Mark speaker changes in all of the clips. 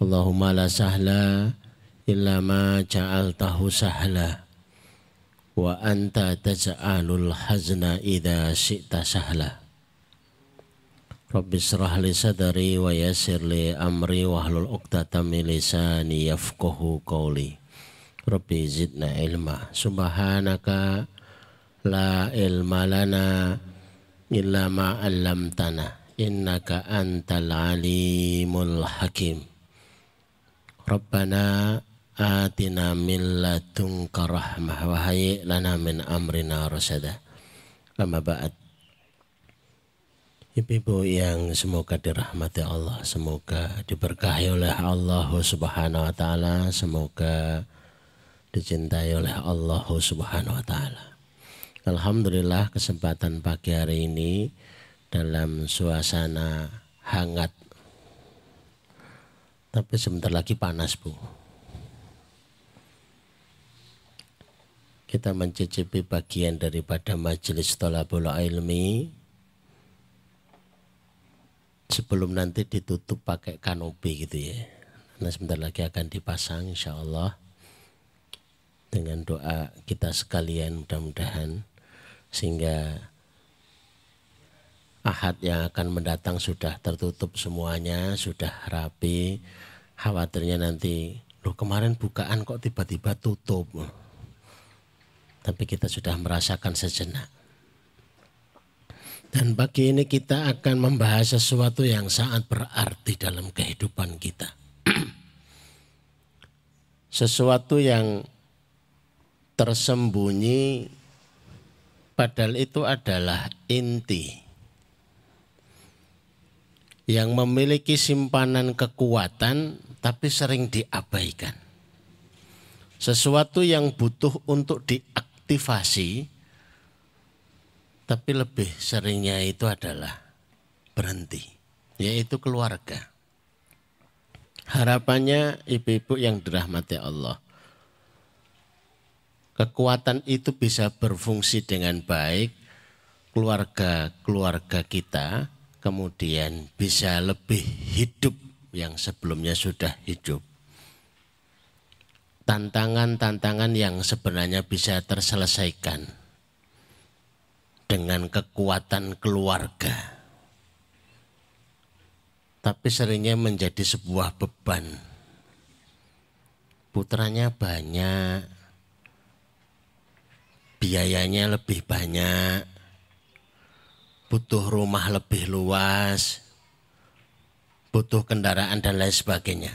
Speaker 1: Allahumma la sahla illa ma ja'altahu sahla. Wa anta taj'alul hazna idza syi'ta sahla. Rabbi israh li sadri wa yassir li amri wa hlul 'uqdatam min lisani yafqahu qawli. Rabbi zidna ilma. Subhanaka la ilma lana illa ma 'allamtana. Innaka antal alimul hakim Rabbana atina min ladunka rahmah wa hayyi lana min amrina rasada. Lama ba'd. Ibu-ibu yang semoga dirahmati Allah, semoga diberkahi oleh Allah Subhanahu wa taala, semoga dicintai oleh Allah Subhanahu wa taala. Alhamdulillah kesempatan pagi hari ini dalam suasana hangat tapi sebentar lagi panas bu. Kita mencicipi bagian daripada majelis tolabul ilmi sebelum nanti ditutup pakai kanopi gitu ya. Nah sebentar lagi akan dipasang insya Allah dengan doa kita sekalian mudah-mudahan sehingga Ahad yang akan mendatang sudah tertutup semuanya, sudah rapi. Khawatirnya nanti, loh kemarin bukaan kok tiba-tiba tutup. Tapi kita sudah merasakan sejenak. Dan pagi ini kita akan membahas sesuatu yang sangat berarti dalam kehidupan kita. sesuatu yang tersembunyi padahal itu adalah inti yang memiliki simpanan kekuatan tapi sering diabaikan. Sesuatu yang butuh untuk diaktifasi tapi lebih seringnya itu adalah berhenti, yaitu keluarga. Harapannya ibu-ibu yang dirahmati Allah. Kekuatan itu bisa berfungsi dengan baik keluarga-keluarga kita kemudian bisa lebih hidup yang sebelumnya sudah hidup. Tantangan-tantangan yang sebenarnya bisa terselesaikan dengan kekuatan keluarga. Tapi seringnya menjadi sebuah beban. Putranya banyak, biayanya lebih banyak, butuh rumah lebih luas, butuh kendaraan dan lain sebagainya.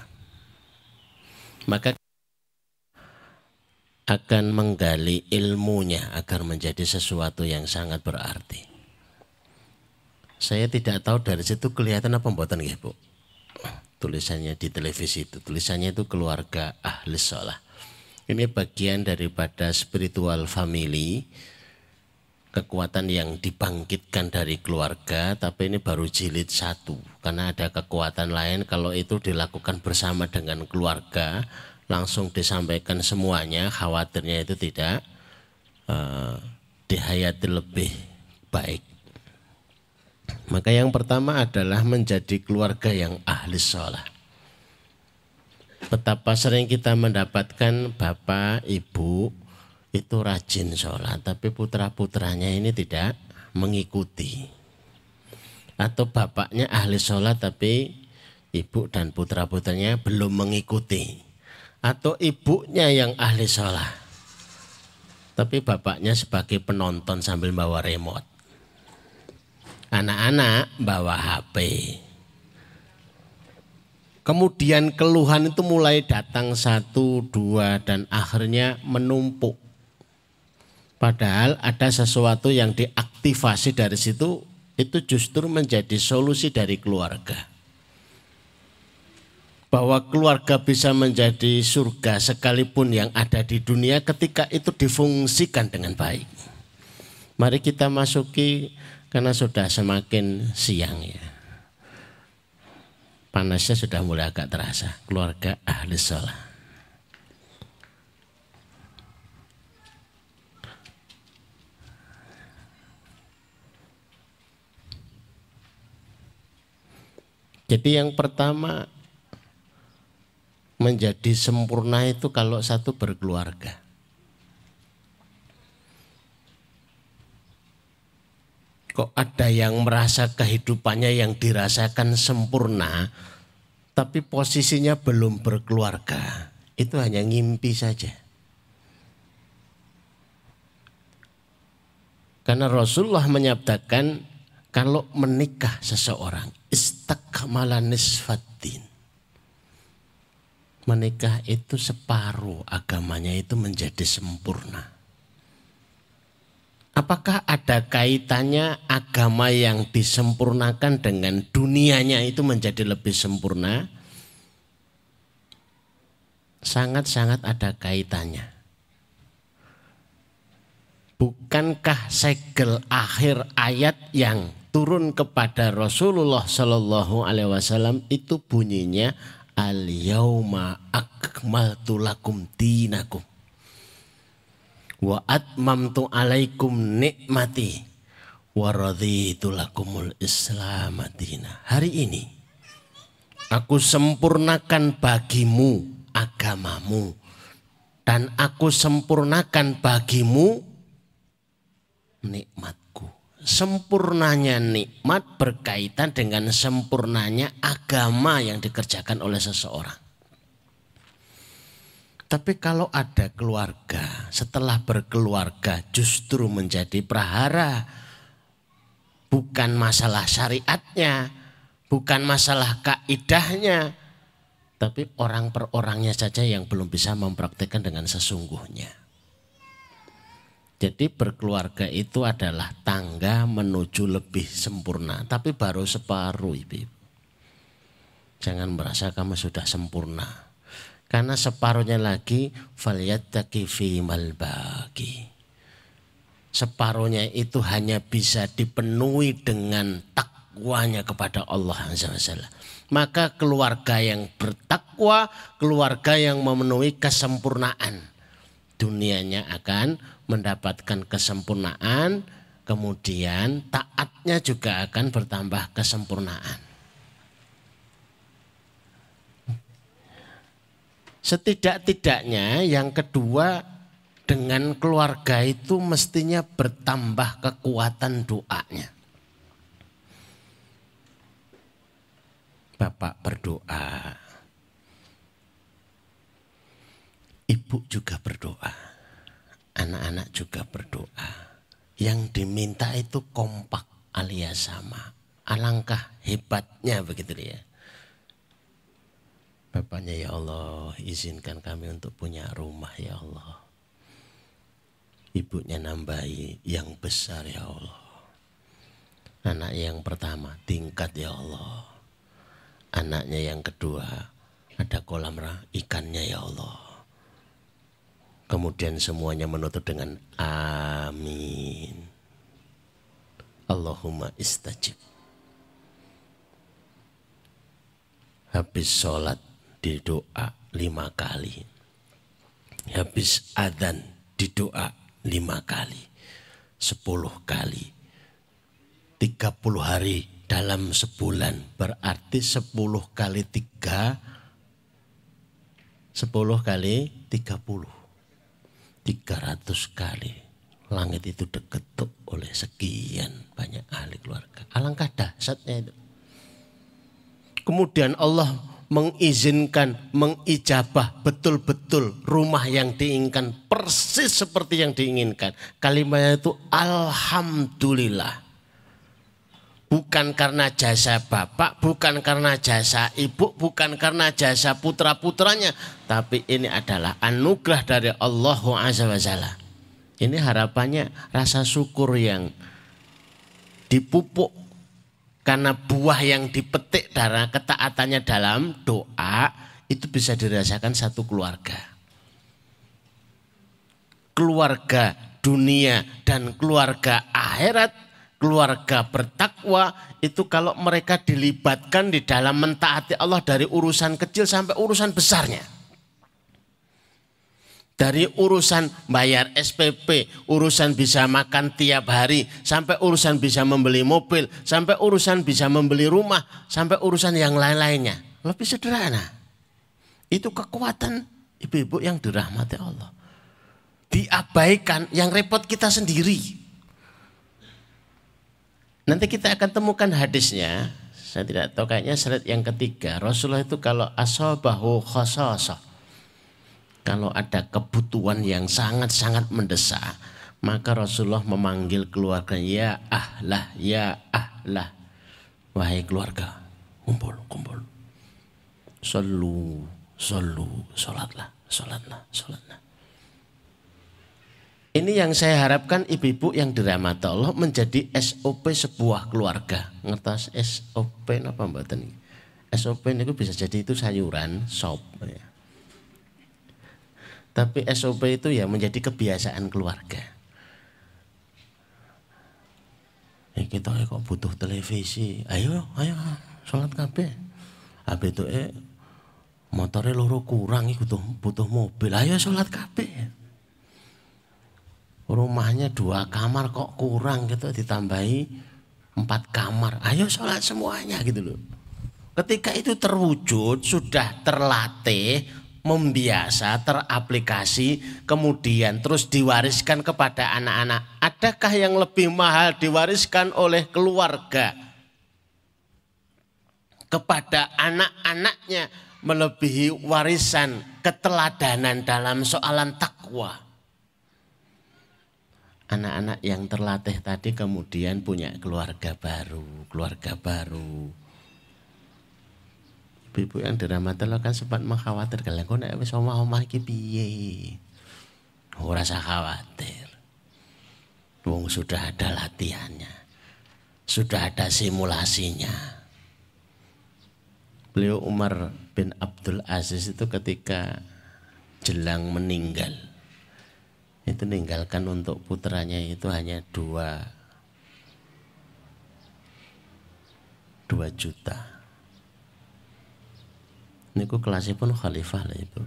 Speaker 1: Maka akan menggali ilmunya agar menjadi sesuatu yang sangat berarti. Saya tidak tahu dari situ kelihatan apa pembuatan ya Bu. Tulisannya di televisi itu, tulisannya itu keluarga ahli sholah. Ini bagian daripada spiritual family kekuatan yang dibangkitkan dari keluarga, tapi ini baru jilid satu. Karena ada kekuatan lain kalau itu dilakukan bersama dengan keluarga, langsung disampaikan semuanya, khawatirnya itu tidak uh, dihayati lebih baik. Maka yang pertama adalah menjadi keluarga yang ahli sholat. Betapa sering kita mendapatkan bapak, ibu, itu rajin sholat, tapi putra-putranya ini tidak mengikuti. Atau bapaknya ahli sholat, tapi ibu dan putra-putranya belum mengikuti. Atau ibunya yang ahli sholat, tapi bapaknya sebagai penonton sambil bawa remote. Anak-anak bawa HP. Kemudian keluhan itu mulai datang satu, dua, dan akhirnya menumpuk. Padahal ada sesuatu yang diaktifasi dari situ itu justru menjadi solusi dari keluarga. Bahwa keluarga bisa menjadi surga sekalipun yang ada di dunia ketika itu difungsikan dengan baik. Mari kita masuki karena sudah semakin siang ya. Panasnya sudah mulai agak terasa. Keluarga ahli sholat. Jadi yang pertama menjadi sempurna itu kalau satu berkeluarga. Kok ada yang merasa kehidupannya yang dirasakan sempurna, tapi posisinya belum berkeluarga. Itu hanya ngimpi saja. Karena Rasulullah menyabdakan kalau menikah seseorang istakmala nisfaddin. Menikah itu separuh agamanya itu menjadi sempurna. Apakah ada kaitannya agama yang disempurnakan dengan dunianya itu menjadi lebih sempurna? Sangat-sangat ada kaitannya. Bukankah segel akhir ayat yang turun kepada Rasulullah Shallallahu Alaihi Wasallam itu bunyinya al yauma akmaltu lakum dinakum wa atmamtu alaikum nikmati wa raditu lakumul islam Hari ini aku sempurnakan bagimu agamamu dan aku sempurnakan bagimu nikmatku. Sempurnanya nikmat berkaitan dengan sempurnanya agama yang dikerjakan oleh seseorang. Tapi kalau ada keluarga, setelah berkeluarga justru menjadi prahara. Bukan masalah syariatnya, bukan masalah kaidahnya, tapi orang per orangnya saja yang belum bisa mempraktekkan dengan sesungguhnya. Jadi berkeluarga itu adalah tangga menuju lebih sempurna, tapi baru separuh ibu. Jangan merasa kamu sudah sempurna. Karena separuhnya lagi falyattaqi fi. Separuhnya itu hanya bisa dipenuhi dengan takwanya kepada Allah Azza Maka keluarga yang bertakwa, keluarga yang memenuhi kesempurnaan. Dunianya akan mendapatkan kesempurnaan, kemudian taatnya juga akan bertambah kesempurnaan. Setidak-tidaknya yang kedua dengan keluarga itu mestinya bertambah kekuatan doanya. Bapak berdoa. Ibu juga berdoa. Anak-anak juga berdoa. Yang diminta itu kompak alias sama. Alangkah hebatnya begitu ya. Bapaknya ya Allah izinkan kami untuk punya rumah ya Allah. Ibunya nambahi yang besar ya Allah. Anak yang pertama tingkat ya Allah. Anaknya yang kedua ada kolam ikannya ya Allah. Kemudian semuanya menutup dengan amin. Allahumma istajib. Habis sholat di doa lima kali. Habis adzan di doa lima kali. Sepuluh kali. Tiga puluh hari dalam sebulan. Berarti sepuluh kali tiga. Sepuluh kali tiga puluh. Tiga ratus kali. Langit itu diketuk oleh sekian banyak ahli keluarga. Alangkah dahsyatnya itu. Kemudian Allah mengizinkan, mengijabah betul-betul rumah yang diinginkan persis seperti yang diinginkan. Kalimatnya itu alhamdulillah. Bukan karena jasa bapak, bukan karena jasa ibu, bukan karena jasa putra-putranya, tapi ini adalah anugerah dari Allah Azza Ini harapannya rasa syukur yang dipupuk karena buah yang dipetik dari ketaatannya dalam doa itu bisa dirasakan satu keluarga. Keluarga dunia dan keluarga akhirat, keluarga bertakwa itu kalau mereka dilibatkan di dalam mentaati Allah dari urusan kecil sampai urusan besarnya. Dari urusan bayar SPP, urusan bisa makan tiap hari, sampai urusan bisa membeli mobil, sampai urusan bisa membeli rumah, sampai urusan yang lain-lainnya. Lebih sederhana. Itu kekuatan ibu-ibu yang dirahmati Allah. Diabaikan yang repot kita sendiri. Nanti kita akan temukan hadisnya. Saya tidak tahu kayaknya slide yang ketiga. Rasulullah itu kalau asobahu khososah. Kalau ada kebutuhan yang sangat-sangat mendesak. Maka Rasulullah memanggil keluarga. Ya ahlah, ya ahlah. Wahai keluarga. Kumpul, kumpul. Solu, solu, sholatlah, sholatlah, sholatlah. Ini yang saya harapkan ibu-ibu yang dirahmati Allah menjadi SOP sebuah keluarga. Ngertas SOP apa mbak Tani? SOP ini bisa jadi itu sayuran, sop. Ya. Tapi SOP itu ya menjadi kebiasaan keluarga. Ya kita kok butuh televisi. Ayo, ayo, sholat kabeh. Habis itu eh motornya loro kurang butuh butuh mobil. Ayo sholat kabeh rumahnya dua kamar kok kurang gitu ditambahi empat kamar. Ayo sholat semuanya gitu loh. Ketika itu terwujud sudah terlatih membiasa teraplikasi kemudian terus diwariskan kepada anak-anak. Adakah yang lebih mahal diwariskan oleh keluarga? Kepada anak-anaknya melebihi warisan keteladanan dalam soalan takwa anak-anak yang terlatih tadi kemudian punya keluarga baru, keluarga baru. Ibu yang dirahmati kan sempat mengkhawatirkan, kok nek wis omah-omah iki piye? Ora usah khawatir. Wong sudah ada latihannya. Sudah ada simulasinya. Beliau Umar bin Abdul Aziz itu ketika jelang meninggal itu meninggalkan untuk putranya itu hanya dua. Dua juta. Ini ku kelasnya pun khalifah lah itu.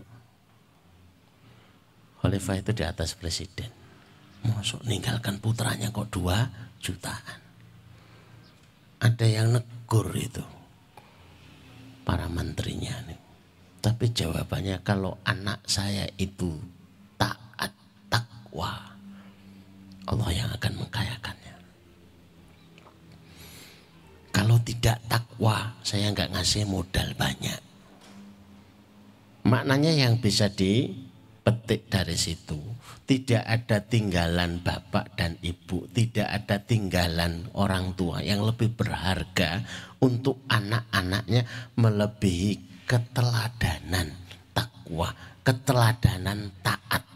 Speaker 1: Khalifah itu di atas presiden. Masuk meninggalkan putranya kok dua jutaan. Ada yang negur itu. Para menterinya nih. Tapi jawabannya kalau anak saya itu takwa, Allah yang akan mengkayakannya. Kalau tidak takwa, saya nggak ngasih modal banyak. Maknanya yang bisa dipetik dari situ, tidak ada tinggalan bapak dan ibu, tidak ada tinggalan orang tua yang lebih berharga untuk anak-anaknya melebihi keteladanan takwa, keteladanan taat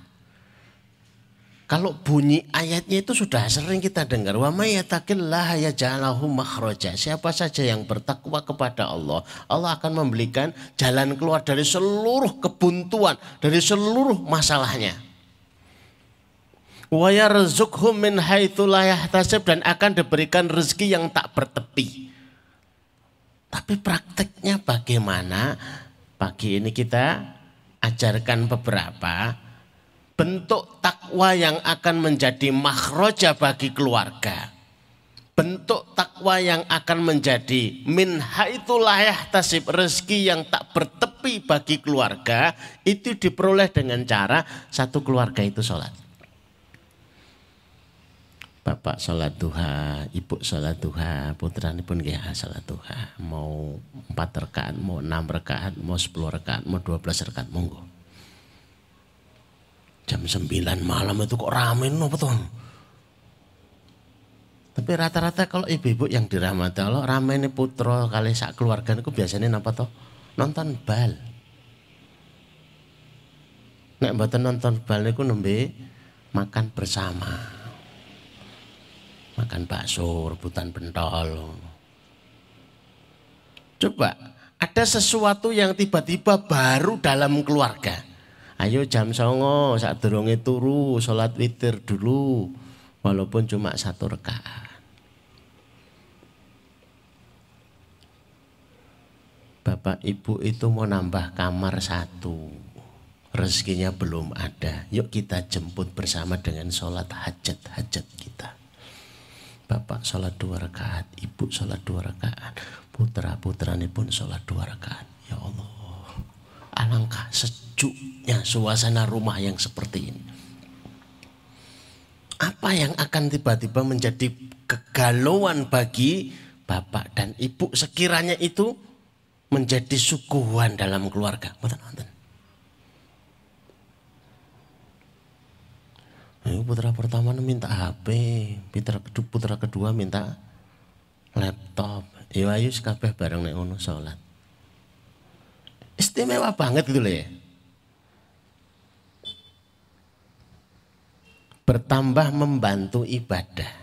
Speaker 1: kalau bunyi ayatnya itu sudah sering kita dengar. Wa may yattaqillah yaj'alhu makhraja. Siapa saja yang bertakwa kepada Allah, Allah akan memberikan jalan keluar dari seluruh kebuntuan, dari seluruh masalahnya. Wa min haitsu dan akan diberikan rezeki yang tak bertepi. Tapi prakteknya bagaimana? Pagi ini kita ajarkan beberapa bentuk takwa yang akan menjadi makhroja bagi keluarga. Bentuk takwa yang akan menjadi min haitulah tasib rezeki yang tak bertepi bagi keluarga itu diperoleh dengan cara satu keluarga itu sholat. Bapak sholat duha, ibu sholat duha, putra pun ya sholat duha. Mau empat rekaan, mau enam rekaan, mau sepuluh rekaan, mau dua belas rekaan, monggo jam 9 malam itu kok rame apa tuh? Tapi rata-rata kalau ibu-ibu yang dirahmati Allah ini putra kali sak keluarga itu biasanya apa tuh? Nonton bal. Nek mboten nonton bal niku nembe makan bersama. Makan bakso, rebutan pentol. Coba ada sesuatu yang tiba-tiba baru dalam keluarga. Ayo jam songo saat dorongnya turu sholat witir dulu walaupun cuma satu rekaat. Bapak ibu itu mau nambah kamar satu. Rezekinya belum ada. Yuk kita jemput bersama dengan sholat hajat-hajat kita. Bapak sholat dua rakaat, ibu sholat dua rakaat, putra putra ini pun sholat dua rakaat. Ya Allah, Alangkah sejuknya suasana rumah yang seperti ini. Apa yang akan tiba-tiba menjadi kegalauan bagi bapak dan ibu sekiranya itu menjadi sukuan dalam keluarga. Betul. putra pertama minta HP, putra kedua, putra kedua minta laptop. Ya ayo kabeh bareng nek salat. Istimewa banget gitu loh ya. Bertambah membantu ibadah.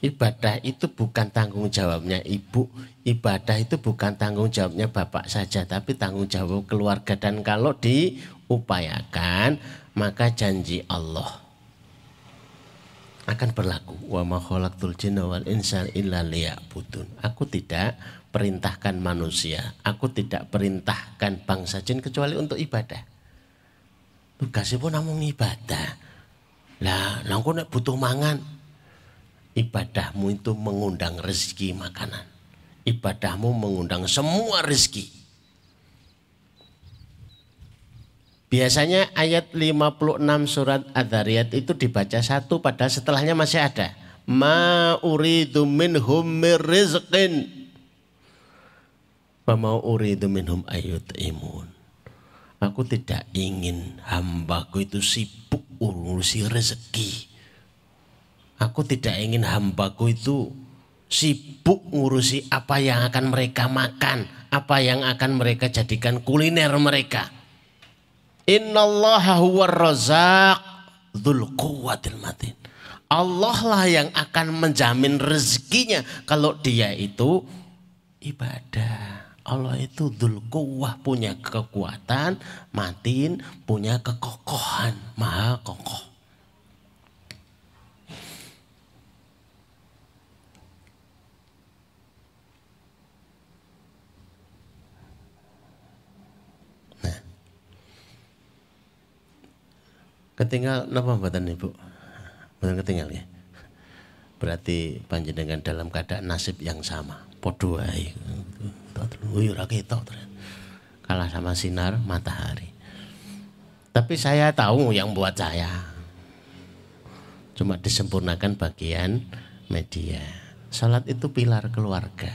Speaker 1: Ibadah itu bukan tanggung jawabnya ibu, ibadah itu bukan tanggung jawabnya bapak saja, tapi tanggung jawab keluarga. Dan kalau diupayakan, maka janji Allah akan berlaku. Wa ma khalaqtul jinna wal insa illa liya'budun. Aku tidak perintahkan manusia, aku tidak perintahkan bangsa jin kecuali untuk ibadah. Tugasnya pun namun ibadah. Lah, nangku nek butuh mangan, ibadahmu itu mengundang rezeki makanan. Ibadahmu mengundang semua rezeki. Biasanya ayat 56 surat Ad-Dariyat itu dibaca satu pada setelahnya masih ada. Ma uridu minhum mirrizqin. Wa ma uridu minhum imun. Aku tidak ingin hambaku itu sibuk urusi rezeki. Aku tidak ingin hambaku itu sibuk ngurusi apa yang akan mereka makan, apa yang akan mereka jadikan kuliner mereka. Innallaha huwar razaq dzul quwwatil matin. Allah lah yang akan menjamin rezekinya kalau dia itu ibadah. Allah itu dzul quwwah punya kekuatan, matin punya kekokohan, maha kokoh. Ketinggal napa mboten Ibu? Mboten ketinggal ya. Berarti panjenengan dalam keadaan nasib yang sama. Podo. Ora ketok Kalah sama sinar matahari. Tapi saya tahu yang buat saya. Cuma disempurnakan bagian media. Salat itu pilar keluarga.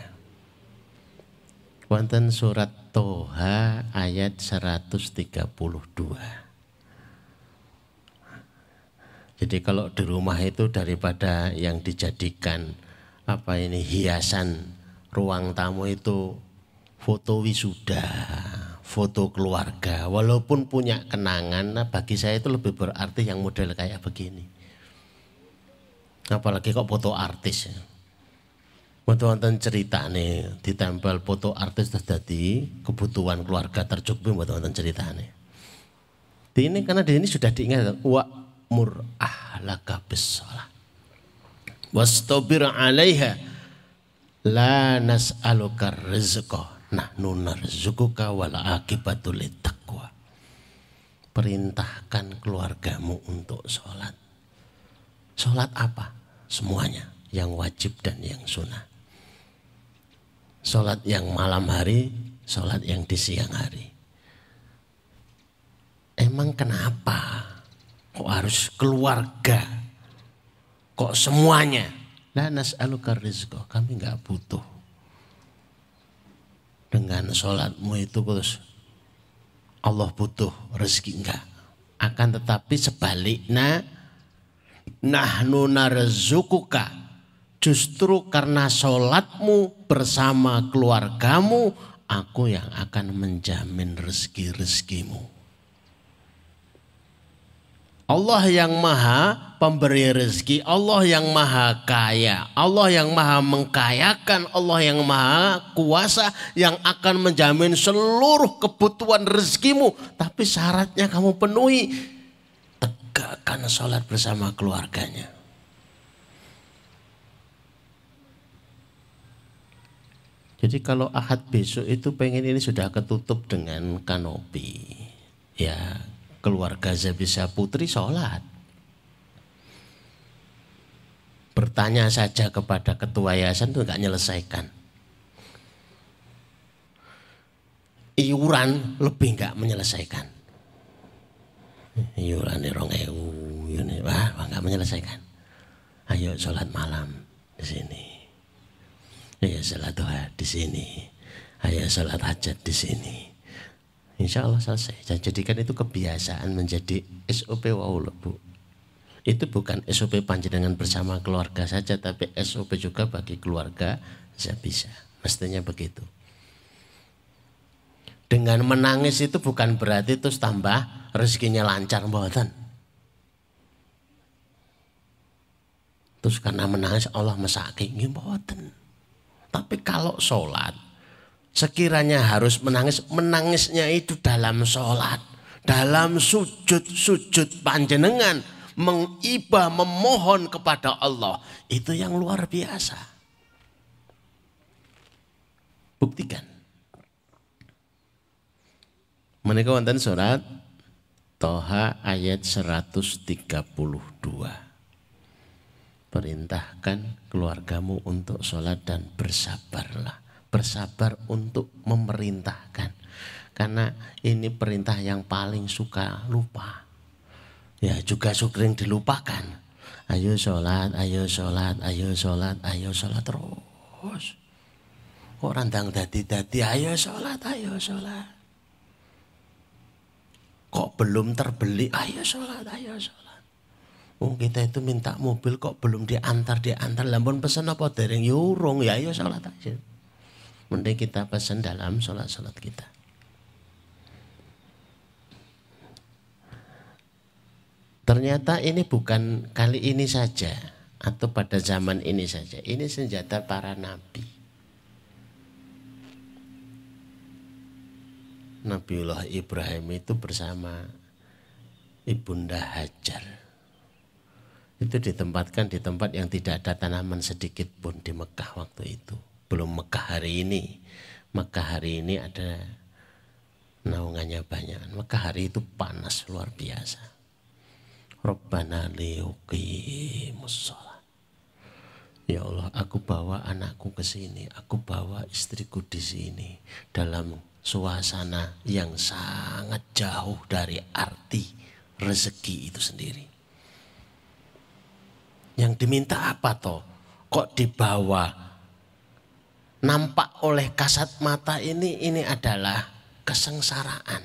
Speaker 1: Wonten surat Toha ayat 132. Jadi kalau di rumah itu daripada yang dijadikan apa ini hiasan ruang tamu itu foto wisuda, foto keluarga. Walaupun punya kenangan, nah bagi saya itu lebih berarti yang model kayak begini. Apalagi kok foto artis ya. Wonten cerita nih, ditempel foto artis terjadi kebutuhan keluarga tercukupi buat wonten cerita nih. Ini karena di ini sudah diingat, wa mur ahlaka bisalah wastabir 'alaiha la nas'aluka rizqa nahnu narzuquka wal akibatul taqwa perintahkan keluargamu untuk sholat sholat apa semuanya yang wajib dan yang sunnah sholat yang malam hari sholat yang di siang hari emang kenapa Kok harus keluarga? Kok semuanya? La nas'aluka rizqa. Kami nggak butuh. Dengan sholatmu itu terus Allah butuh rezeki enggak. Akan tetapi sebaliknya nahnu narzukuka. Justru karena sholatmu bersama keluargamu, aku yang akan menjamin rezeki-rezekimu. Allah yang maha pemberi rezeki, Allah yang maha kaya, Allah yang maha mengkayakan, Allah yang maha kuasa yang akan menjamin seluruh kebutuhan rezekimu. Tapi syaratnya kamu penuhi, tegakkan sholat bersama keluarganya. Jadi kalau ahad besok itu pengen ini sudah ketutup dengan kanopi. Ya keluarga Zabisa Putri sholat. Bertanya saja kepada ketua yayasan itu nggak menyelesaikan. iuran lebih nggak menyelesaikan. Iuran rong ewu, ini wah nggak menyelesaikan. Ayo sholat malam di sini. Ayo sholat doa di sini. Ayo sholat hajat di sini. Insya Allah selesai. Saya jadikan itu kebiasaan menjadi SOP wow Bu. Itu bukan SOP panjenengan bersama keluarga saja, tapi SOP juga bagi keluarga saya bisa. Mestinya begitu. Dengan menangis itu bukan berarti terus tambah rezekinya lancar mboten. Terus karena menangis Allah mesake nggih mboten. Tapi kalau sholat sekiranya harus menangis, menangisnya itu dalam sholat, dalam sujud-sujud panjenengan, mengibah, memohon kepada Allah. Itu yang luar biasa. Buktikan. Menika wonten surat Toha ayat 132. Perintahkan keluargamu untuk sholat dan bersabarlah. Bersabar untuk memerintahkan. Karena ini perintah yang paling suka lupa. Ya juga sering dilupakan. Ayo sholat, ayo sholat, ayo sholat, ayo sholat terus. Orang dang dadi-dadi, ayo sholat, ayo sholat kok belum terbeli ayo sholat ayo sholat oh kita itu minta mobil kok belum diantar diantar lampun pesan apa dereng yurung ya, ya ayo sholat aja mending kita pesan dalam sholat sholat kita ternyata ini bukan kali ini saja atau pada zaman ini saja ini senjata para nabi Nabiullah Ibrahim itu bersama Ibunda Hajar. Itu ditempatkan di tempat yang tidak ada tanaman sedikit pun di Mekah waktu itu. Belum Mekah hari ini. Mekah hari ini ada naungannya banyak. Mekah hari itu panas luar biasa. Rabbana liuqimus Ya Allah, aku bawa anakku ke sini, aku bawa istriku di sini dalam suasana yang sangat jauh dari arti rezeki itu sendiri. Yang diminta apa toh? Kok dibawa? Nampak oleh kasat mata ini ini adalah kesengsaraan.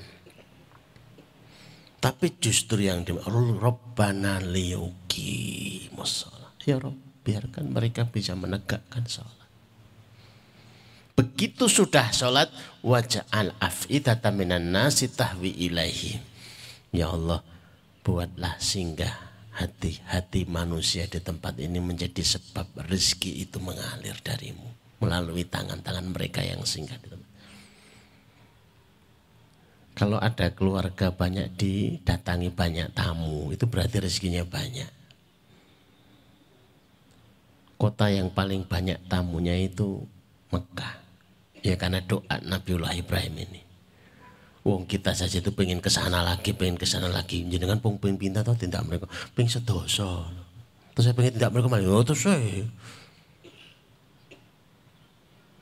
Speaker 1: Tapi justru yang di Rabbana liyuki Ya Rob, biarkan mereka bisa menegakkan sholat. Begitu sudah sholat waja'al af'idata minan nasi tahwi ilaihi. Ya Allah, buatlah singgah hati-hati manusia di tempat ini menjadi sebab rezeki itu mengalir darimu melalui tangan-tangan mereka yang tempat. Kalau ada keluarga banyak didatangi banyak tamu, itu berarti rezekinya banyak. Kota yang paling banyak tamunya itu Mekah. Ya karena doa Nabiullah Ibrahim ini. Wong kita saja itu pengen ke sana lagi, pengen ke sana lagi. Jangan pun pengen pinta atau tidak mereka, pengen sedoso. Terus saya pengen tidak mereka malah, oh terus saya.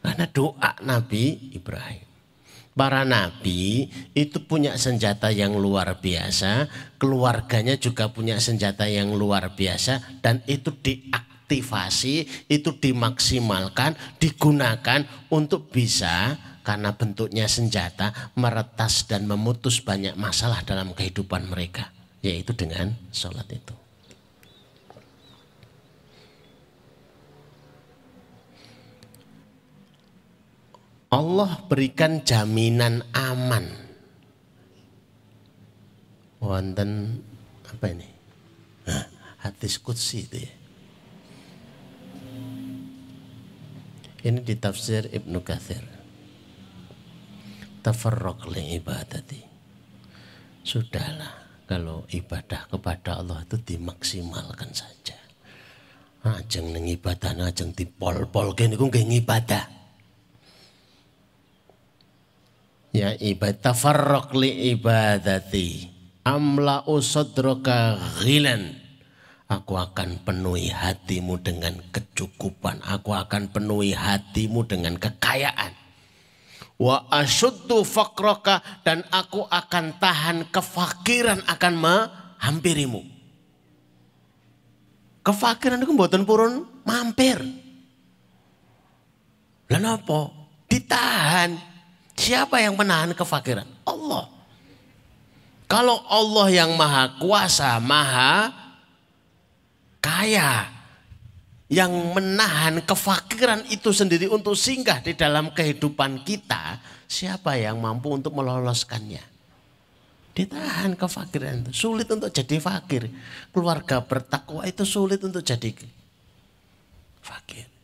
Speaker 1: Karena doa Nabi Ibrahim. Para nabi itu punya senjata yang luar biasa, keluarganya juga punya senjata yang luar biasa, dan itu diaktifasi, itu dimaksimalkan, digunakan untuk bisa karena bentuknya senjata meretas dan memutus banyak masalah dalam kehidupan mereka, yaitu dengan sholat itu. Allah berikan jaminan aman. Wonten apa ini? hadis kutsi itu ya. Ini di tafsir Ibnu Kathir. Tafarrok li ibadati. Sudahlah kalau ibadah kepada Allah itu dimaksimalkan saja. Ajeng ning ibadah ajeng dipol-pol kene niku nggih ibadah. Ya ibadah tafarrok li ibadati. Amla usadroka ghilan Aku akan penuhi hatimu dengan kecukupan. Aku akan penuhi hatimu dengan kekayaan. wa asyuddu fakroka dan aku akan tahan kefakiran akan menghampirimu. Kefakiran itu mboten purun mampir. Lah apa? Ditahan. Siapa yang menahan kefakiran? Allah. Kalau Allah yang maha kuasa, maha kaya, yang menahan kefakiran itu sendiri untuk singgah di dalam kehidupan kita, siapa yang mampu untuk meloloskannya? Ditahan kefakiran itu. Sulit untuk jadi fakir. Keluarga bertakwa itu sulit untuk jadi fakir.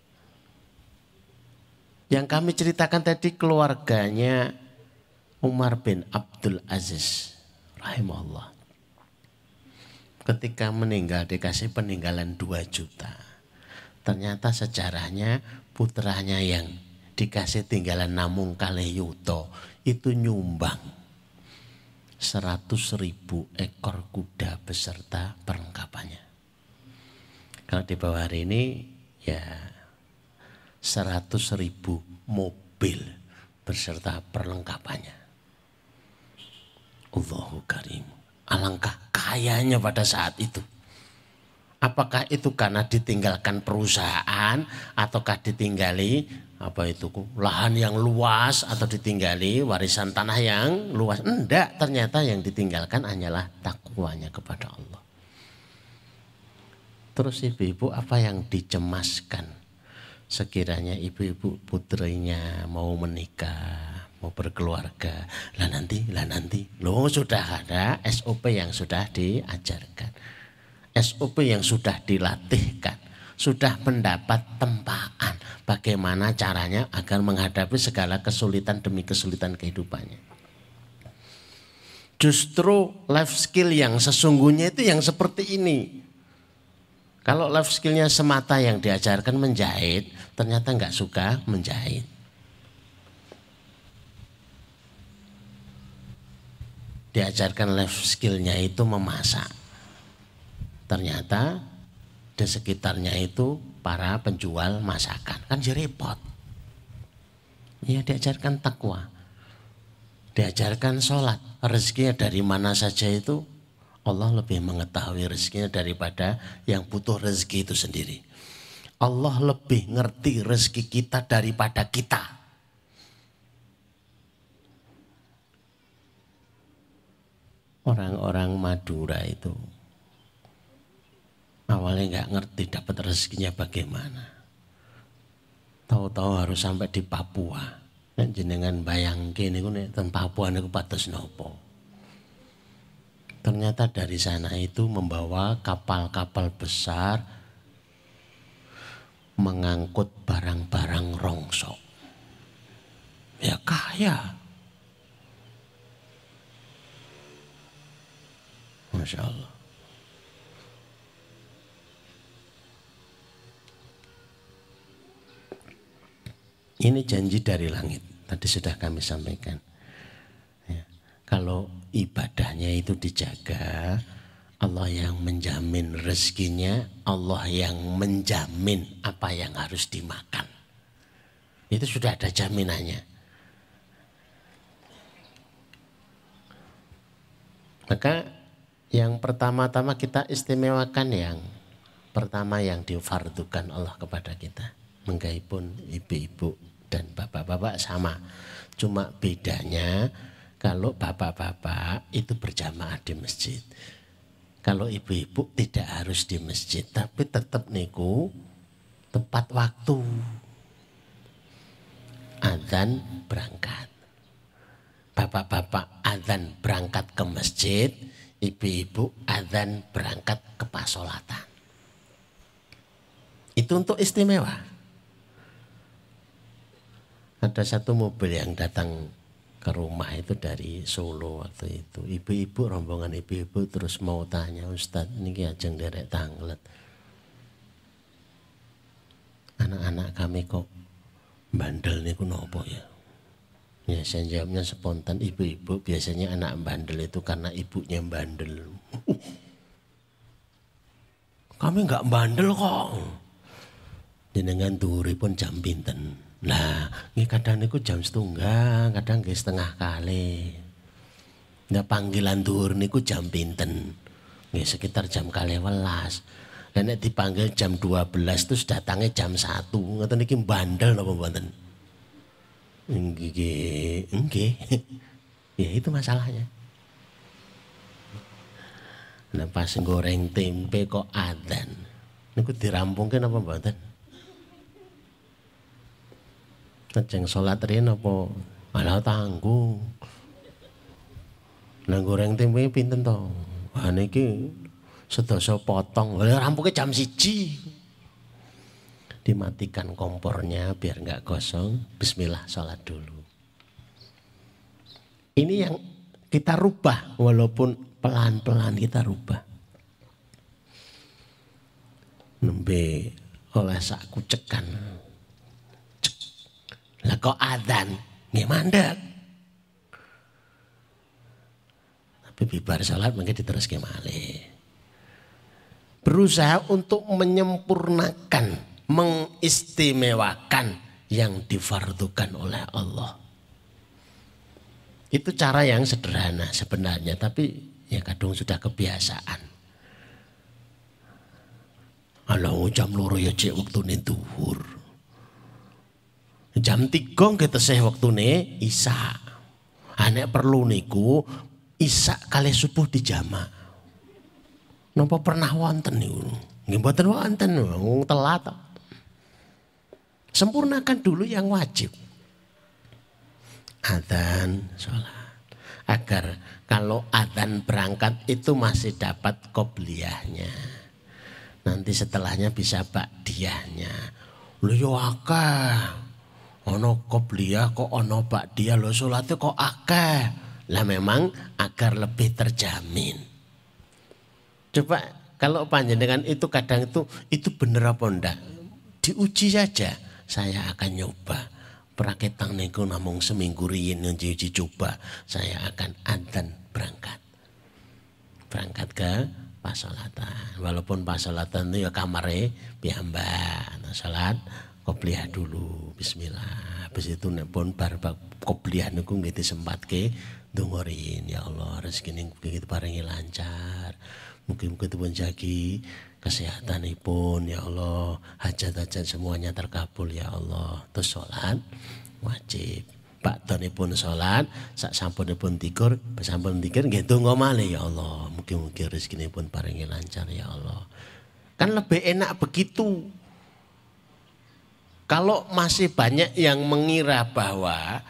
Speaker 1: Yang kami ceritakan tadi keluarganya Umar bin Abdul Aziz rahimahullah. Ketika meninggal dikasih peninggalan 2 juta Ternyata sejarahnya putranya yang dikasih tinggalan Namung Kaleyuto itu nyumbang 100 ribu ekor kuda beserta perlengkapannya. Kalau di bawah hari ini ya 100 ribu mobil beserta perlengkapannya. Allahu Karim. Alangkah kayanya pada saat itu. Apakah itu karena ditinggalkan perusahaan ataukah ditinggali apa itu lahan yang luas atau ditinggali warisan tanah yang luas? Enggak, ternyata yang ditinggalkan hanyalah takwanya kepada Allah. Terus ibu-ibu apa yang dicemaskan sekiranya ibu-ibu putrinya mau menikah, mau berkeluarga, lah nanti, lah nanti, lo sudah ada SOP yang sudah diajarkan SOP yang sudah dilatihkan, sudah mendapat tempaan bagaimana caranya agar menghadapi segala kesulitan demi kesulitan kehidupannya. Justru life skill yang sesungguhnya itu yang seperti ini. Kalau life skillnya semata yang diajarkan menjahit, ternyata nggak suka menjahit. Diajarkan life skillnya itu memasak. Ternyata di sekitarnya itu para penjual masakan. Kan jadi repot. Ya diajarkan takwa. Diajarkan sholat. Rezekinya dari mana saja itu Allah lebih mengetahui rezekinya daripada yang butuh rezeki itu sendiri Allah lebih ngerti rezeki kita daripada kita orang-orang Madura itu Awalnya nggak ngerti dapat rezekinya bagaimana. Tahu-tahu harus sampai di Papua. Dan jenengan bayangke niku nek ten Papua niku patus nopo. Ternyata dari sana itu membawa kapal-kapal besar mengangkut barang-barang rongsok. Ya kaya. Masya Allah. Ini janji dari langit. Tadi sudah kami sampaikan. Ya. Kalau ibadahnya itu dijaga, Allah yang menjamin rezekinya, Allah yang menjamin apa yang harus dimakan. Itu sudah ada jaminannya. Maka yang pertama-tama kita istimewakan yang pertama yang difardukan Allah kepada kita. Menggaipun ibu-ibu dan bapak-bapak sama. Cuma bedanya kalau bapak-bapak itu berjamaah di masjid. Kalau ibu-ibu tidak harus di masjid, tapi tetap niku tepat waktu. Adzan berangkat. Bapak-bapak adzan berangkat ke masjid, ibu-ibu adzan berangkat ke pasolatan. Itu untuk istimewa ada satu mobil yang datang ke rumah itu dari Solo waktu itu. Ibu-ibu rombongan ibu-ibu terus mau tanya Ustadz ini ajeng derek tanglet. Anak-anak kami kok bandel nih nopo ya? Ya saya jawabnya spontan ibu-ibu biasanya anak bandel itu karena ibunya bandel. Kami nggak bandel kok. Jenengan turi pun jam pinten Nah, ini kadang niku jam setengah, kadang nggih setengah kali. Nah panggilan dhuwur niku jam pinten? Nggih sekitar jam kali welas. Dan dipanggil jam 12 terus datangnya jam 1. Ngoten niki bandel napa mboten? Nggih, nggih. ya itu masalahnya. Nah pas goreng tempe kok adzan. Niku dirampungke napa mboten? Lajeng salat riyen apa malah tanggung. Nah goreng tempe pinten to? Wah niki sedasa potong. Lah rampungke jam siji. Dimatikan kompornya biar nggak kosong. Bismillah salat dulu. Ini yang kita rubah walaupun pelan-pelan kita rubah. Nembe oleh saku cekan. Lah kok adzan nggih mandek. Tapi bibar salat mungkin diterus malih. Berusaha untuk menyempurnakan, mengistimewakan yang difardukan oleh Allah. Itu cara yang sederhana sebenarnya, tapi ya kadung sudah kebiasaan. Kalau jam loro ya cek waktu duhur. Jam tiga kita seh waktu ne isa. Anek perlu niku isa kali subuh di jama. Napa pernah wonten niku? Nggih mboten wonten, telat. Sempurnakan dulu yang wajib. Adzan, sholat agar kalau adzan berangkat itu masih dapat kobliyahnya. Nanti setelahnya bisa ba'diyahnya. Lho yo akeh. Ono kobliyah kok ono ba'diyah lho salatnya kok akeh. Lah memang agar lebih terjamin. Coba kalau panjenengan itu kadang itu itu bener apa ndak? Diuji saja. Saya akan nyoba Praketang niku namung seminggu riyin uji coba saya akan adzan berangkat. Berangkat ke pasolatan. Walaupun pasolatan itu ya kamare. Nah, salat kopliyah dulu. Bismillah. Habis itu nek pun bar kopliyah niku nggih disempatke dongorin ya Allah rezeki begitu paringi lancar. Mungkin-mungkin pun jagi kesehatan pun ya Allah hajat-hajat semuanya terkabul ya Allah terus sholat wajib Pak pun sholat sak sampun pun tikur sampun tikur nggih donga ya Allah mungkin-mungkin rezeki pun paringi lancar ya Allah kan lebih enak begitu kalau masih banyak yang mengira bahwa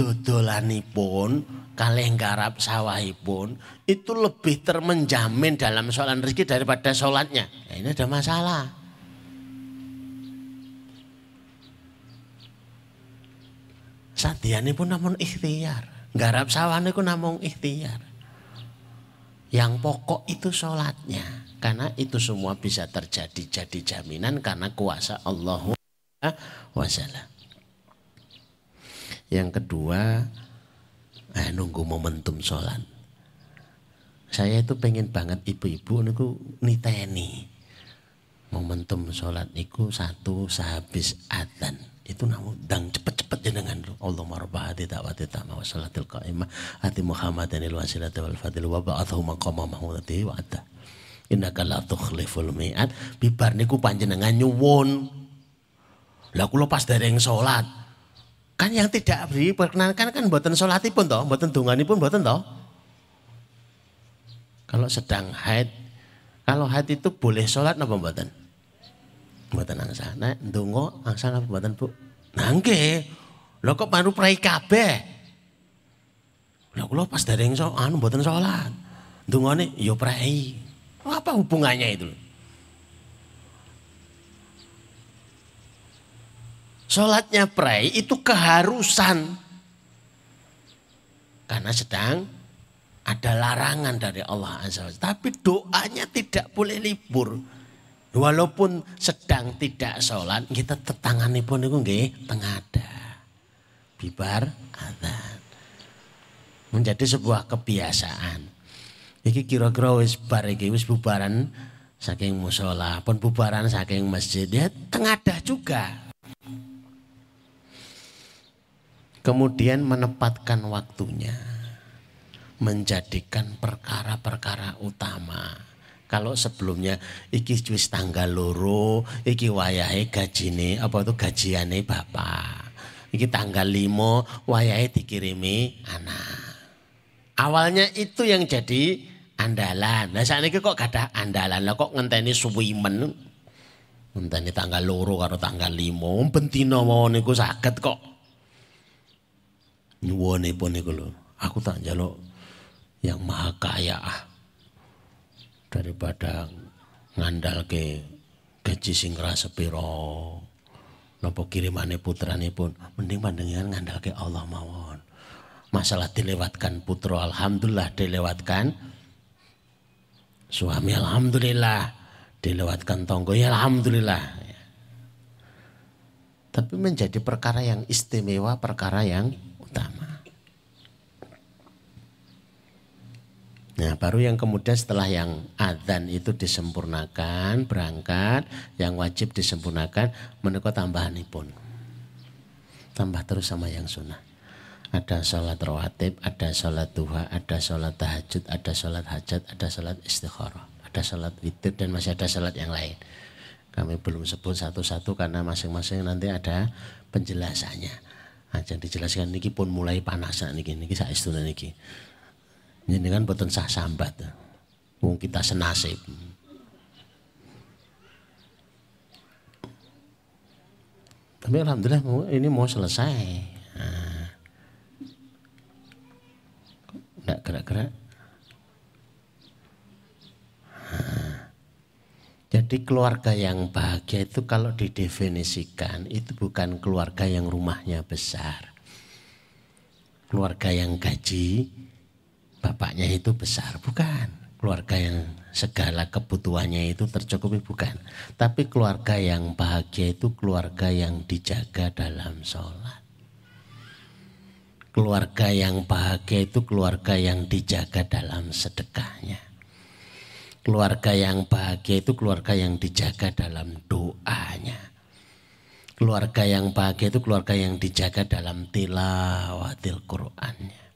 Speaker 1: dodolanipun kalih garap sawahipun itu lebih termenjamin dalam soalan rezeki daripada sholatnya. Ya, ini ada masalah. Sadiani pun namun ikhtiar. Garap sawah pun namun ikhtiar. Yang pokok itu sholatnya. Karena itu semua bisa terjadi jadi jaminan karena kuasa Allah wasallam. Yang kedua, eh, nunggu momentum sholat. Saya itu pengen banget ibu-ibu niku niteni. Momentum sholat niku satu sehabis adzan. Itu namun dang cepet-cepet jenengan lu. Allah marbah hati ta'wati ta'ma wa salatil qa'imah hati Muhammadanil wasilati wal fadil wa ba'athu maqama mahmudati wa adha. Innaka la tukhliful mi'at. Bibar niku panjenengan nyuwun. Lah kula pas dereng sholat Kan yang tidak diperkenankan kan buatan pun toh, buatan pun buatan toh. Kalau sedang haid, kalau haid itu boleh sholat apa buatan? Buatan angsa. Nah, dungo angsa apa buatan bu? Nangke, lo kok baru prai kabeh? Lo kalo pas dari so, anu buatan sholat. Dungo nih, yo prai. Apa hubungannya itu? Sholatnya pray itu keharusan. Karena sedang ada larangan dari Allah Azza wa Tapi doanya tidak boleh libur. Walaupun sedang tidak sholat, kita tetangani pun itu nggih tengada. Bibar adzan. Menjadi sebuah kebiasaan. Iki kira-kira wis bar wis bubaran saking musola, pun bubaran saking masjid ya tengadah juga. Kemudian menempatkan waktunya. Menjadikan perkara-perkara utama. Kalau sebelumnya iki wis tanggal loro, iki wayahe gajine apa itu gajiane bapak. Iki tanggal limo wayahe dikirimi anak. Awalnya itu yang jadi andalan. Nah saat ini kok gak andalan. Lah kok ngenteni suwimen. Ngenteni tanggal loro karo tanggal limo. Bentino mau niku sakit kok. Nyuwone niku lho. Aku tak jaluk yang maha kaya ah. Daripada ngandal ke gaji sing rasa piro nopo kirimane putrane pun. Mending pandangan ngandal ke Allah mawon. Masalah dilewatkan putra alhamdulillah dilewatkan. Suami alhamdulillah. Dilewatkan tonggo ya alhamdulillah. Tapi menjadi perkara yang istimewa perkara yang utama Nah, baru yang kemudian setelah yang adzan itu disempurnakan, berangkat, yang wajib disempurnakan, menikah tambahan pun. Tambah terus sama yang sunnah. Ada sholat rawatib, ada sholat duha, ada sholat tahajud, ada sholat hajat, ada sholat istikharah, ada sholat witir, dan masih ada sholat yang lain. Kami belum sebut satu-satu karena masing-masing nanti ada penjelasannya. Nah, yang dijelaskan ini pun mulai panas niki niki saya istilah niki. Ini kan sah sambat. Wong kita senasib. Tapi alhamdulillah ini mau selesai. Nah. Enggak gerak-gerak. Jadi keluarga yang bahagia itu kalau didefinisikan itu bukan keluarga yang rumahnya besar. Keluarga yang gaji bapaknya itu besar, bukan. Keluarga yang segala kebutuhannya itu tercukupi, bukan. Tapi keluarga yang bahagia itu keluarga yang dijaga dalam sholat. Keluarga yang bahagia itu keluarga yang dijaga dalam sedekahnya. Keluarga yang bahagia itu keluarga yang dijaga dalam doanya. Keluarga yang bahagia itu keluarga yang dijaga dalam tilawatil Qur'annya.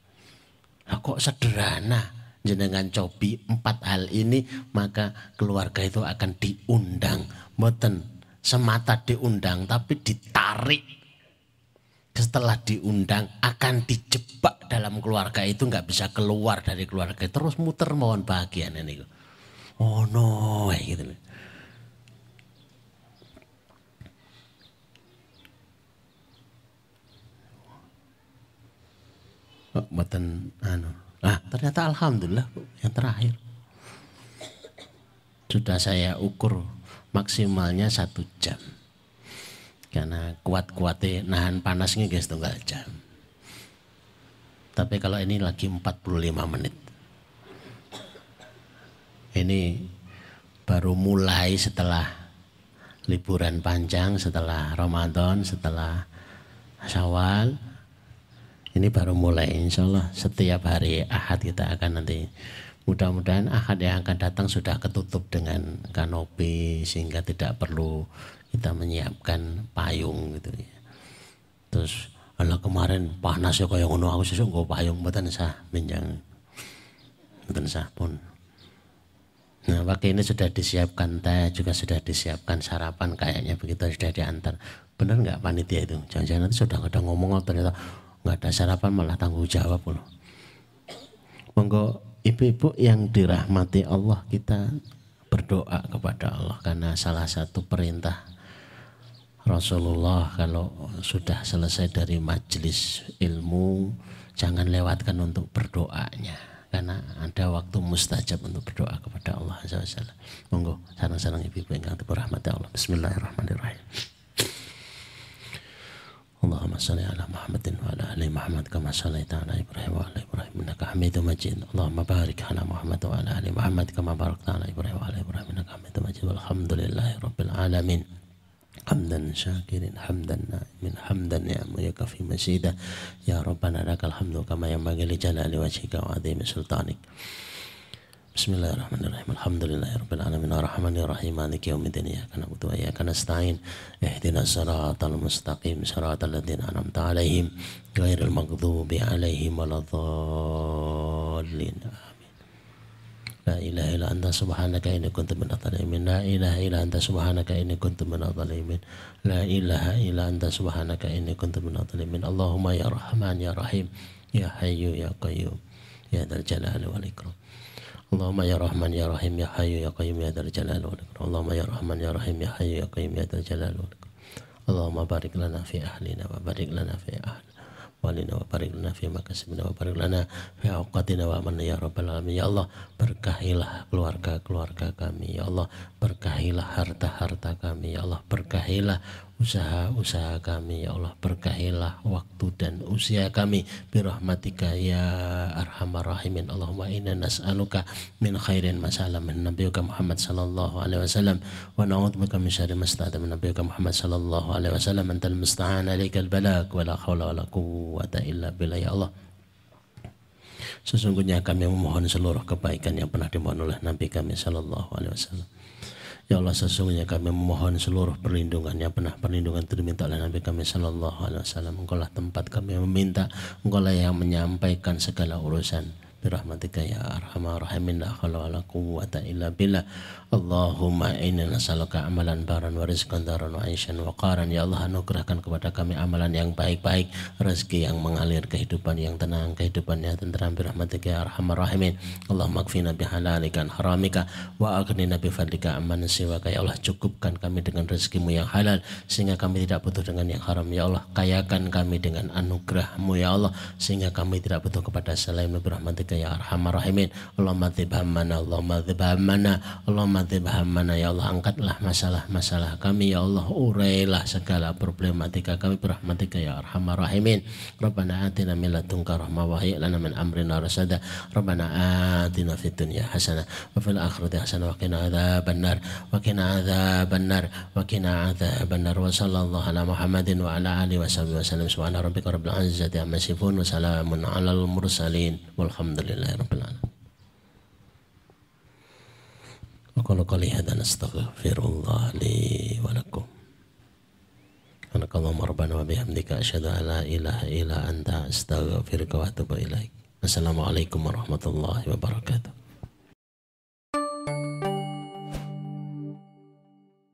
Speaker 1: Kok sederhana? Jenengan cobi empat hal ini maka keluarga itu akan diundang. Mboten semata diundang tapi ditarik. Setelah diundang akan dijebak dalam keluarga itu nggak bisa keluar dari keluarga. Terus muter mohon bahagia ini. Oh no gitu Mboten anu. Ah, ternyata alhamdulillah yang terakhir. Sudah saya ukur maksimalnya satu jam. Karena kuat-kuatnya nahan panasnya guys tunggal jam. Tapi kalau ini lagi 45 menit. Ini baru mulai setelah liburan panjang, setelah Ramadan, setelah Syawal, ini baru mulai insya Allah setiap hari Ahad kita akan nanti mudah-mudahan Ahad yang akan datang sudah ketutup dengan kanopi sehingga tidak perlu kita menyiapkan payung gitu ya. Terus Allah kemarin panas ya kayak ngono aku sesuk nggo payung mboten sah minjang. Mboten sah pun. Nah, waktu ini sudah disiapkan teh, juga sudah disiapkan sarapan kayaknya begitu sudah diantar. Benar nggak panitia itu? Jangan-jangan nanti sudah ada ngomong ternyata nggak ada sarapan malah tanggung jawab loh. Monggo ibu-ibu yang dirahmati Allah kita berdoa kepada Allah karena salah satu perintah Rasulullah kalau sudah selesai dari majelis ilmu jangan lewatkan untuk berdoanya karena ada waktu mustajab untuk berdoa kepada Allah Azza Monggo sarang-sarang ibu-ibu yang dirahmati Allah. Bismillahirrahmanirrahim. اللهم صل على محمد وعلى ال محمد كما صليت على ابراهيم وعلى ابراهيم انك حميد مجيد اللهم بارك على محمد وعلى ال محمد كما باركت على ابراهيم وعلى ابراهيم انك حميد مجيد والحمد لله رب العالمين حمدا شاكرا حمدا من حمدا يعمك في مزيدا يا ربنا لك الحمد كما ينبغي لجلال وجهك وعظيم سلطانك Bismillahirrahmanirrahim. Alhamdulillahirabbil alamin arrahmanir rahim maliki yaumiddin iyyaka na'budu wa iyyaka nasta'in ihdinas siratal mustaqim siratal ladzina an'amta 'alaihim ghairil maghdubi 'alaihim waladdallin. La ilaha illa anta subhanaka inni kuntu minadh dhalimin. La ilaha illa anta subhanaka inni kuntu minadh dhalimin. La ilaha illa anta subhanaka inni kuntu minadh dhalimin. Allahumma ya Rahman ya Rahim ya Hayyu ya Qayyum ya Dzal Jalali wal Ikram. Allahumma ya Rahman ya Rahim ya Hayyu ya Qayyum ya Dzal Jalali wal Ikram. Allahumma ya Rahman ya Rahim ya Hayyu ya Qayyum ya Dzal Jalali wal Ikram. Allahumma barik lana fi ahlina wa barik lana fi ahlina walina wa barik lana fi makasibina wa barik lana fi awqatina wa amanna ya rabbal alamin ya Allah berkahilah keluarga-keluarga kami ya Allah berkahilah harta-harta kami ya Allah berkahilah usaha-usaha kami ya Allah berkahilah waktu dan usia kami. Birahmatika ya arhamar rahimin. Allahumma inna nas'aluka min khairin masalah min nabiyuka Muhammad sallallahu alaihi wasallam. Wa na'udzubika min syarri ma min Muhammad sallallahu alaihi wasallam. Antal musta'an alaikal balak wa la haula wa la quwwata illa billah ya Allah. Sesungguhnya kami memohon seluruh kebaikan yang pernah dimohon oleh Nabi kami Sallallahu Alaihi Wasallam Ya Allah sesungguhnya kami memohon seluruh perlindungan yang pernah perlindungan itu diminta oleh Nabi kami Sallallahu Alaihi Wasallam. Engkau lah tempat kami meminta, engkau lah yang menyampaikan segala urusan birahmatika ya arhamar rahimin la haula wala quwwata illa billah. Allahumma inna nas'aluka amalan baran wa rizqan daran wa aisyan wa qaran. Ya Allah anugerahkan kepada kami amalan yang baik-baik rezeki yang mengalir kehidupan yang tenang kehidupan yang tenteram birahmatika ya arhamar rahimin. Allahumma kfina bihalalika haramika wa aghnina bi fadlika amman siwaka. Ya Allah cukupkan kami dengan rezekimu yang halal sehingga kami tidak butuh dengan yang haram. Ya Allah kayakan kami dengan anugerahmu ya Allah sehingga kami tidak butuh kepada selain birahmatika برحمتك يا أرحم الراحمين اللهم ذب همنا اللهم ذب همنا اللهم ذب همنا ya Allah angkatlah masalah-masalah kami ya Allah urailah segala problematika kami berahmatika ya arhamar rahimin Rabbana atina min ladunka rahmah wa hayyi lana min amrina rasada Rabbana atina fid dunya hasanah wa fil akhirati hasanah wa qina adzaban nar wa qina adzaban nar wa qina adzaban nar wa sallallahu ala Muhammadin wa ala alihi wa sahbihi wa sallam subhana rabbika rabbil izzati amma yasifun wa salamun alal mursalin walhamdulillah Alhamdulillahirrahmanirrahim. Wa qali hadha nastaghfirullah li wa lakum. Subhanakallahumma rabbana wa bihamdika asyhadu an la ilaha illa anta astaghfiruka wa atubu ilaik. Assalamualaikum warahmatullahi wabarakatuh.